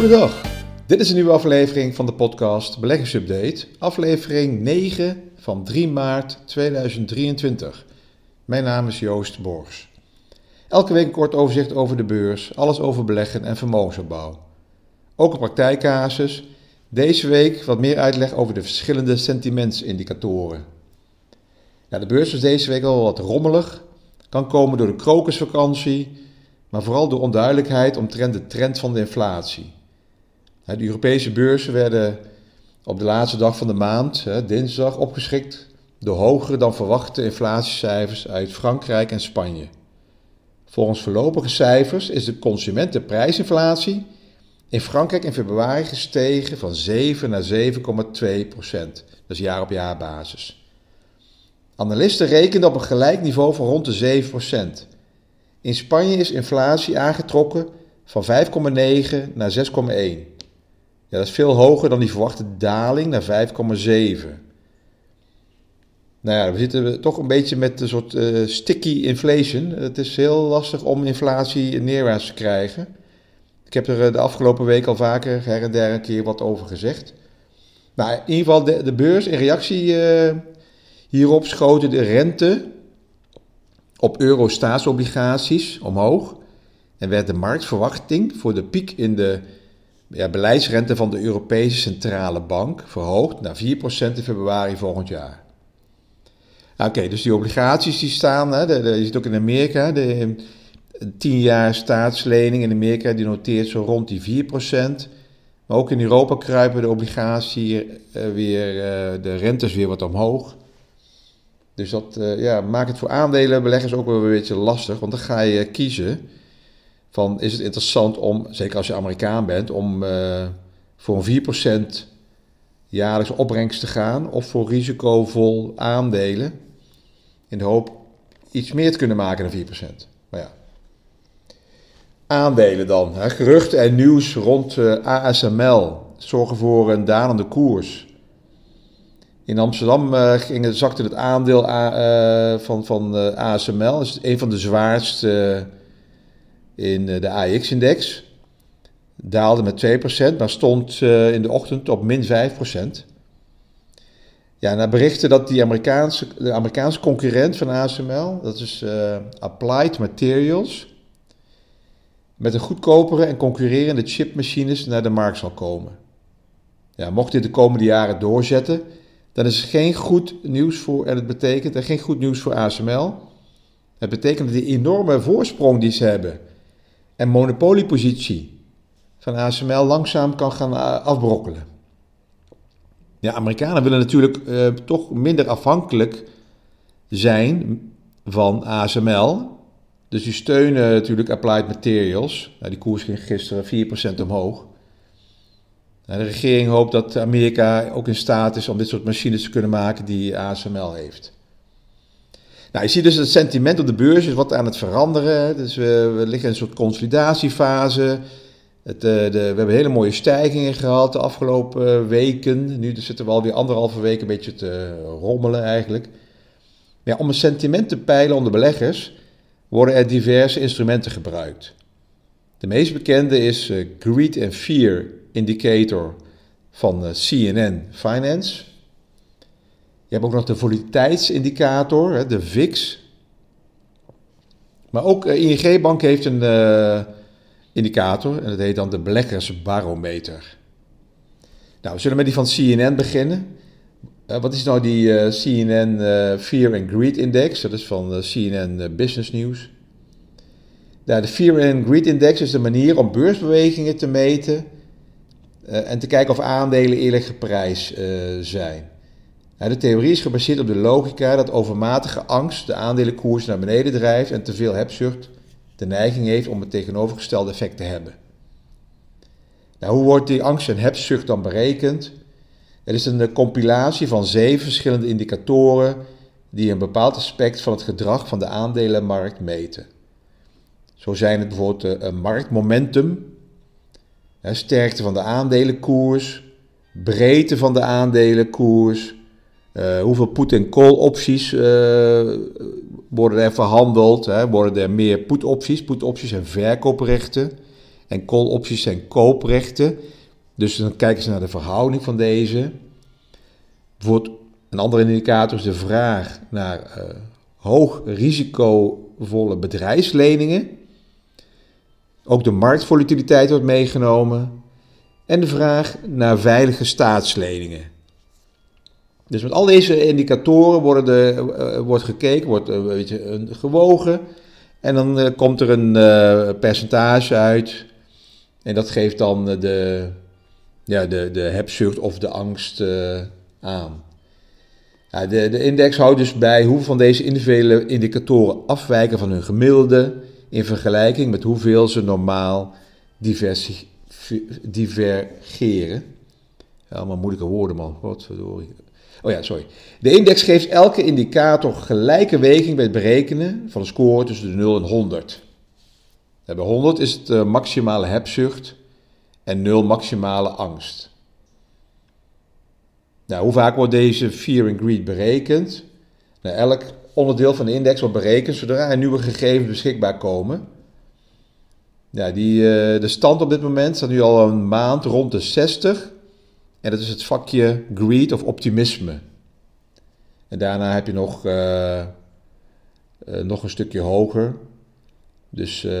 Goedendag, dit is een nieuwe aflevering van de podcast Beleggingsupdate, aflevering 9 van 3 maart 2023. Mijn naam is Joost Borgs. Elke week een kort overzicht over de beurs, alles over beleggen en vermogensopbouw. Ook een praktijkcasus. Deze week wat meer uitleg over de verschillende sentimentsindicatoren. de beurs was deze week al wat rommelig. Kan komen door de krokusvakantie, maar vooral door onduidelijkheid omtrent de trend van de inflatie. De Europese beurzen werden op de laatste dag van de maand, dinsdag, opgeschrikt door hogere dan verwachte inflatiecijfers uit Frankrijk en Spanje. Volgens voorlopige cijfers is de consumentenprijsinflatie in Frankrijk in februari gestegen van 7 naar 7,2 procent. Dat is jaar op jaar basis. Analisten rekenen op een gelijk niveau van rond de 7 procent. In Spanje is inflatie aangetrokken van 5,9 naar 6,1. Ja, dat is veel hoger dan die verwachte daling naar 5,7. Nou ja, we zitten toch een beetje met een soort uh, sticky inflation. Het is heel lastig om inflatie neerwaarts te krijgen. Ik heb er eh, de afgelopen week al vaker her en der een keer wat over gezegd. Nou, in ieder geval de, de beurs in reactie uh, hierop schoten de rente op euro-staatsobligaties omhoog. En werd de marktverwachting voor de piek in de ja, beleidsrente van de Europese Centrale Bank verhoogd naar 4% in februari volgend jaar. Oké, dus die obligaties die staan, hè, je ziet ook in Amerika, de 10 jaar staatslening in Amerika die noteert zo rond die 4%. Maar ook in Europa kruipen de obligaties uh, weer, uh, de rentes weer wat omhoog. Dus dat uh, ja, maakt het voor aandelenbeleggers ook wel een beetje lastig, want dan ga je kiezen van is het interessant om, zeker als je Amerikaan bent, om voor een 4% jaarlijks opbrengst te gaan of voor risicovol aandelen in de hoop iets meer te kunnen maken dan 4%. Maar ja. Aandelen dan. Hè. Geruchten en nieuws rond uh, ASML zorgen voor een dalende koers. In Amsterdam uh, ging, zakte het aandeel van, van ASML. Is een van de zwaarste in de AX-index. Daalde met 2%, maar stond in de ochtend op min 5%. Ja, naar berichten dat die Amerikaanse, de Amerikaanse concurrent van ASML, dat is uh, Applied Materials, met een goedkopere en concurrerende chipmachines naar de markt zal komen. Ja, mocht dit de komende jaren doorzetten, dan is het geen goed nieuws voor, en het betekent en geen goed nieuws voor ASML. Het betekent dat die enorme voorsprong die ze hebben en monopoliepositie van ASML langzaam kan gaan eh, afbrokkelen. Ja, Amerikanen willen natuurlijk uh, toch minder afhankelijk zijn van ASML. Dus die steunen natuurlijk Applied Materials. Nou, die koers ging gisteren 4% omhoog. Nou, de regering hoopt dat Amerika ook in staat is om dit soort machines te kunnen maken die ASML heeft. Nou, je ziet dus het sentiment op de beurs is wat aan het veranderen. Dus we, we liggen in een soort consolidatiefase. Het, eh, de, we hebben hele mooie stijgingen gehad de afgelopen weken. Nu zitten we alweer anderhalve week een beetje te rommelen eigenlijk. Ja, om een sentiment te peilen onder beleggers worden er diverse instrumenten gebruikt. De meest bekende is Greed and Fear Indicator van CNN Finance. Je hebt ook nog de volatiliteitsindicator, de VIX. Maar ook ING Bank heeft een indicator en dat heet dan de beleggersbarometer. Nou, we zullen met die van CNN beginnen. Uh, wat is nou die eh, CNN eh, Fear and Greed Index? Dat is van CNN Business News. Nou, de Fear and Greed Index is de manier om beursbewegingen te meten en te kijken of aandelen eerlijk geprijsd zijn. De theorie is gebaseerd op de logica dat overmatige angst de aandelenkoers naar beneden drijft en te veel hebzucht de neiging heeft om het tegenovergestelde effect te hebben. Nou, hoe wordt die angst en hebzucht dan berekend? Het is een compilatie van zeven verschillende indicatoren die een bepaald aspect van het gedrag van de aandelenmarkt meten. Zo zijn het bijvoorbeeld een marktmomentum, sterkte van de aandelenkoers, breedte van de aandelenkoers, uh, hoeveel put- en call-opties uh, worden er verhandeld? Hè? Worden er meer put-opties? Put-opties en verkooprechten. En call-opties zijn kooprechten. Dus dan kijken ze naar de verhouding van deze. Bijvoorbeeld een andere indicator is de vraag naar uh, hoog risicovolle bedrijfsleningen. Ook de marktvolatiliteit wordt meegenomen. En de vraag naar veilige staatsleningen. Dus met al deze indicatoren worden de, uh, wordt gekeken, wordt uh, weet je, gewogen. En dan uh, komt er een percentage uit. En dat geeft dan de, ja, de, de hebzucht of de angst aan. Ja, de, de index houdt dus bij hoeveel van deze individuele indicatoren afwijken van hun gemiddelde in vergelijking met hoeveel ze normaal divergeren. Allemaal moeilijke woorden, man. Godverdorie. Oh ja, sorry. De index geeft elke indicator gelijke weging bij het berekenen van een score tussen de 0 en 100. bij 100 is het uh, maximale hebzucht en 0 maximale angst. Nou, hoe vaak wordt deze fear and greed berekend? Nou, elk onderdeel van de index wordt berekend zodra er nieuwe gegevens beschikbaar komen. Die, uh, de stand op dit moment staat nu al een maand rond de 60. En dat is het vakje greed of optimisme. En daarna heb je nog, uh, uh, nog een stukje hoger. Dus uh,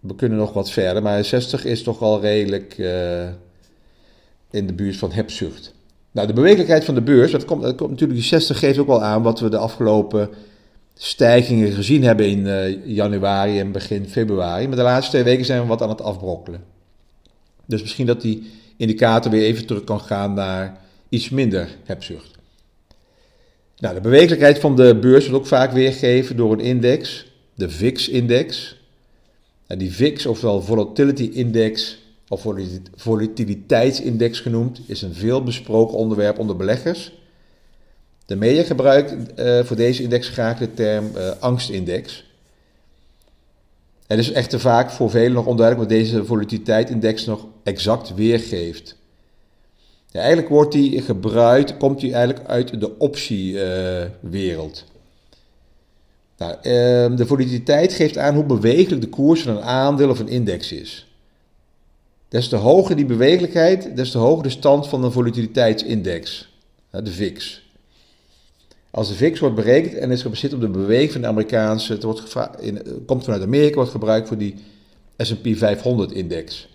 we kunnen nog wat verder. Maar 60 is toch al redelijk in de buurt van hebzucht. Nou, de bewegelijkheid van de beurs, dat komt, dat komt natuurlijk, die 60 geeft ook wel aan wat we de afgelopen stijgingen gezien hebben in januari en begin februari. Maar de laatste twee weken zijn we wat aan het afbrokkelen. Dus misschien dat die indicator weer even terug kan gaan naar iets minder hebzucht. Nou, de bewegelijkheid van de beurs wordt ook vaak weergegeven door een index, de VIX-index. Nou, die VIX, ofwel Volatility Index of Volatiliteitsindex genoemd, is een veel besproken onderwerp onder beleggers. De media gebruikt uh, voor deze index graag de term uh, angstindex. Het is echter vaak voor velen nog onduidelijk wat deze volatiliteitsindex nog exact weergeeft. Ja, eigenlijk wordt die gebruikt, komt die eigenlijk uit de optiewereld. Nou, uh, de volatiliteit geeft aan hoe bewegelijk de koers van een aandeel of een index is. Des te hoger die bewegelijkheid, des te hoger de stand van een volatiliteitsindex, de VIX. Als de VIX wordt berekend en is gebaseerd op de beweging van de Amerikaanse, het wordt in, komt vanuit Amerika, wordt gebruikt voor die S&P 500-index.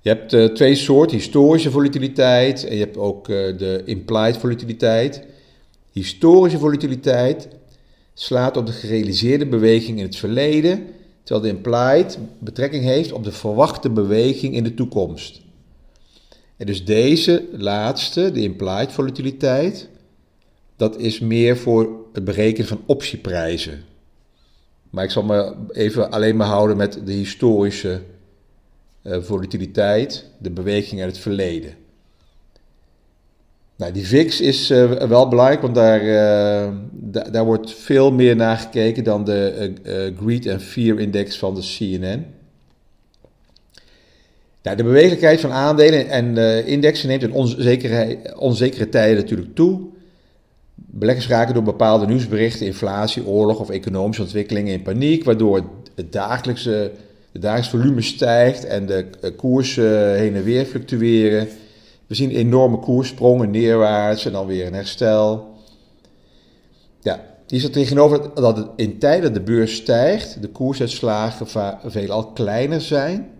Je hebt uh, twee soorten, historische volatiliteit en je hebt ook uh, de implied volatiliteit. Historische volatiliteit slaat op de gerealiseerde beweging in het verleden, terwijl de implied betrekking heeft op de verwachte beweging in de toekomst. Dus deze laatste, de implied volatiliteit, dat is meer voor het berekenen van optieprijzen. Maar ik zal me even alleen maar houden met de historische uh, volatiliteit, de beweging uit het verleden. Nou, die VIX is uh, wel belangrijk, want daar, uh, daar wordt veel meer naar gekeken dan de Greed and Fear Index van de CNN. De bewegelijkheid van aandelen en indexen neemt in onzekere, onzekere tijden natuurlijk toe. Beleggers raken door bepaalde nieuwsberichten, inflatie, oorlog of economische ontwikkelingen in paniek, waardoor het dagelijkse de dagelijks volume stijgt en de eh, koersen heen en weer fluctueren. We zien enorme koerssprongen neerwaarts en dan weer een herstel. Ja, hier staat tegenover dat in tijden de beurs stijgt, de koersuitslagen veelal kleiner zijn.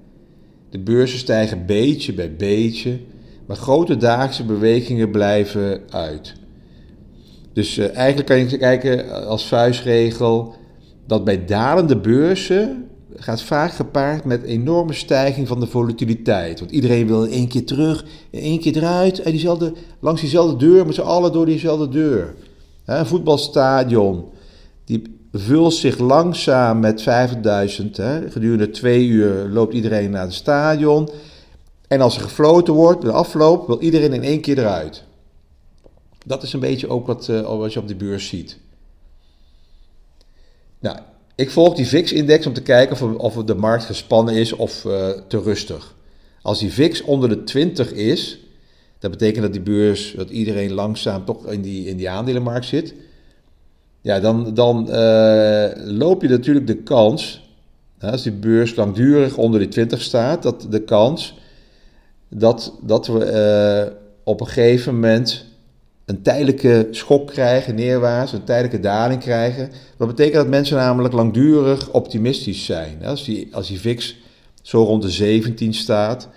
De beurzen stijgen beetje bij beetje, maar grote dagelijkse bewegingen blijven uit. Dus uh, eigenlijk kan je kijken als vuistregel dat bij dalende beurzen gaat vaak gepaard met enorme stijging van de volatiliteit. Want iedereen wil één keer terug, één keer eruit, en diezelfde, langs diezelfde deur, met z'n allen door diezelfde deur. Een voetbalstadion, die vult zich langzaam met 50.000. Gedurende twee uur loopt iedereen naar het stadion. En als er gefloten wordt, de afloop, wil iedereen in één keer eruit. Dat is een beetje ook wat, uh, je op de beurs ziet. Nou, ik volg die VIX-index om te kijken of, of de markt gespannen is of uh, te rustig. Als die VIX onder de 20 is, dat betekent dat die beurs, dat iedereen langzaam toch in die, in die aandelenmarkt zit. Ja, dan, dan uh, loop je natuurlijk de kans als die beurs langdurig onder die 20 staat, dat de kans dat, dat we eh, op een gegeven moment een tijdelijke schok krijgen, neerwaarts, een tijdelijke daling krijgen. Dat betekent dat mensen namelijk langdurig optimistisch zijn. Als die, als die VIX zo rond de 17 staat,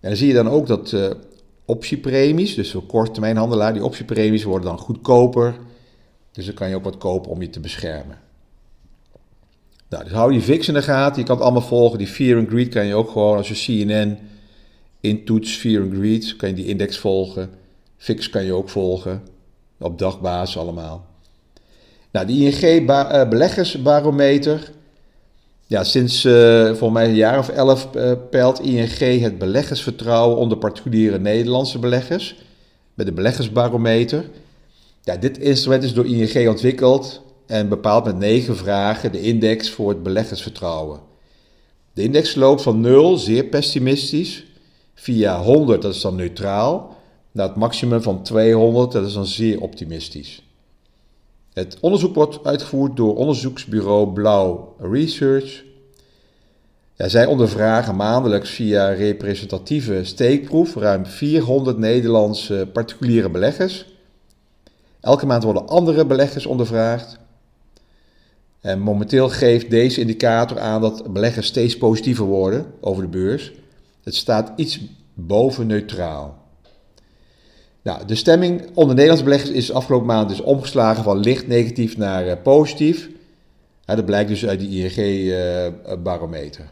en dan zie je dan ook dat uh, optiepremies, dus voor korttermijnhandelaar, die optiepremies worden dan goedkoper. Dus dan kan je ook wat kopen om je te beschermen. Nou, dus hou die VIX in de gaten. Je kan het allemaal volgen. Die Fear and Greed kan je ook gewoon, als je CNN intoets, Fear and Greed, kan je die index volgen. VIX kan je ook volgen. Op dagbasis allemaal. Nou, die ING eh, beleggersbarometer. Ja, sinds uh, volgens mij een jaar of elf uh, peilt ING het beleggersvertrouwen onder particuliere Nederlandse beleggers. Met de beleggersbarometer. Ja, dit instrument is door ING ontwikkeld en bepaalt met negen vragen de index voor het beleggersvertrouwen. De index loopt van 0, zeer pessimistisch, via 100, dat is dan neutraal, naar het maximum van 200, dat is dan zeer optimistisch. Het onderzoek wordt uitgevoerd door onderzoeksbureau Blauw Research. Ja, zij ondervragen maandelijks via representatieve steekproef ruim 400 Nederlandse particuliere beleggers. Elke maand worden andere beleggers ondervraagd. En momenteel geeft deze indicator aan dat beleggers steeds positiever worden over de beurs. Het staat iets boven neutraal. Nou, de stemming onder Nederlandse beleggers is afgelopen maand dus omgeslagen van licht negatief naar uh, positief. dat blijkt dus uit die ING-barometer. Uh,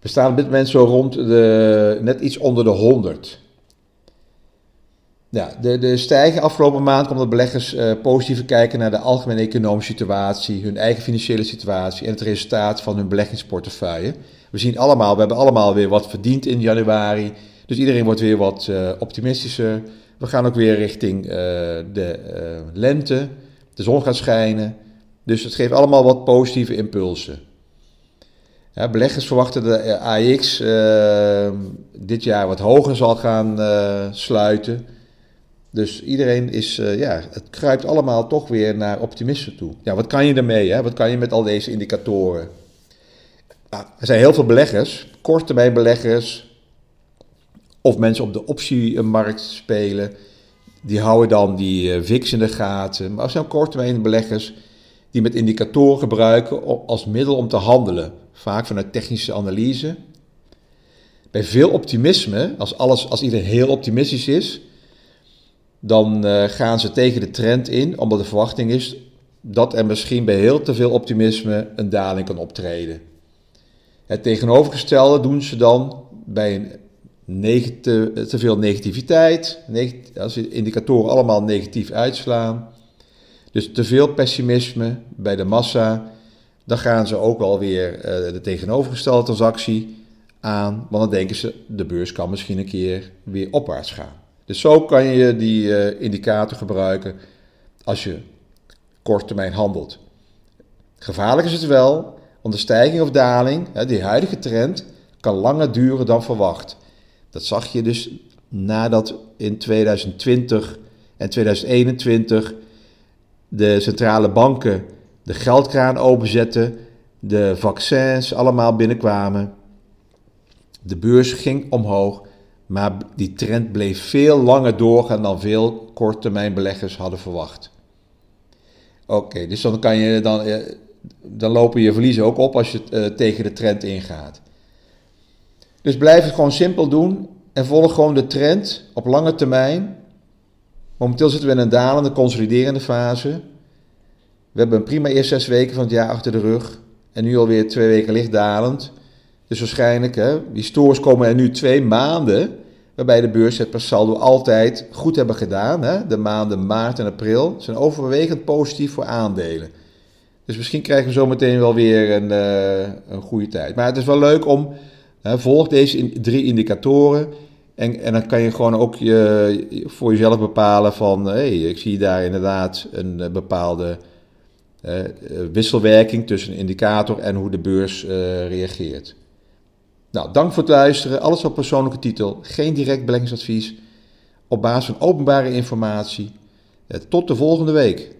We staan op dit moment zo rond de, net iets onder de 100. Ja, de, de stijging afgelopen maand omdat beleggers uh, positiever kijken naar de algemene economische situatie, hun eigen financiële situatie en het resultaat van hun beleggingsportefeuille. We zien allemaal, we hebben allemaal weer wat verdiend in januari. Dus iedereen wordt weer wat uh, optimistischer. We gaan ook weer richting uh, de lente. De zon gaat schijnen. Dus het geeft allemaal wat positieve impulsen. Beleggers verwachten de AX dit jaar wat hoger zal gaan sluiten. Dus iedereen is, uh, ja, het kruipt allemaal toch weer naar optimisme toe. Ja, wat kan je ermee? Hè? Wat kan je met al deze indicatoren? Nou, er zijn heel veel beleggers, korttermijnbeleggers, of mensen op de optiemarkt spelen. Die houden dan die uh, in de gaten. Maar er zijn korttermijnbeleggers die met indicatoren gebruiken als middel om te handelen. Vaak vanuit technische analyse. Bij veel optimisme, als, alles, als iedereen heel optimistisch is, dan uh, gaan ze tegen de trend in, omdat de verwachting is dat er misschien bij heel te veel optimisme een daling kan optreden. Het tegenovergestelde doen ze dan bij een te, veel negativiteit, als de indicatoren allemaal negatief uitslaan. Dus te veel pessimisme bij de massa, dan gaan ze ook wel weer uh, de tegenovergestelde transactie aan, want dan denken ze de beurs kan misschien een keer weer opwaarts gaan. Dus zo kan je die uh, indicator gebruiken als je kort termijn handelt. Gevaarlijk is het wel, want de stijging of daling, hè, die huidige trend, kan langer duren dan verwacht. Dat zag je dus nadat in 2020 en 2021 de centrale banken de geldkraan openzetten, de vaccins allemaal binnenkwamen. De beurs ging omhoog maar die trend bleef veel langer doorgaan dan veel korttermijnbeleggers hadden verwacht. Oké, dus dan, kan je, dan, eh, dan lopen je verliezen ook op als je uh, tegen de trend ingaat. Dus blijf het gewoon simpel doen en volg gewoon de trend op lange termijn. Momenteel zitten we in een dalende, consoliderende fase. We hebben een prima eerste zes weken van het jaar achter de rug. En nu alweer twee weken licht dalend. Dus waarschijnlijk, hè, historisch komen er nu twee maanden waarbij de beurs het per saldo altijd goed hebben gedaan. Hè? De maanden maart en april zijn overwegend positief voor aandelen. Dus misschien krijgen we zo meteen wel weer een, uh, een goede tijd. Maar het is wel leuk om, hè, volg deze drie indicatoren. En, en dan kan je gewoon ook je, voor jezelf bepalen van, hey, ik zie daar inderdaad een uh, bepaalde uh, wisselwerking tussen een indicator en hoe de beurs reageert. Nou, dank voor het luisteren. Alles op persoonlijke titel. Geen direct beleggingsadvies. Op basis van openbare informatie. Eh, tot de volgende week.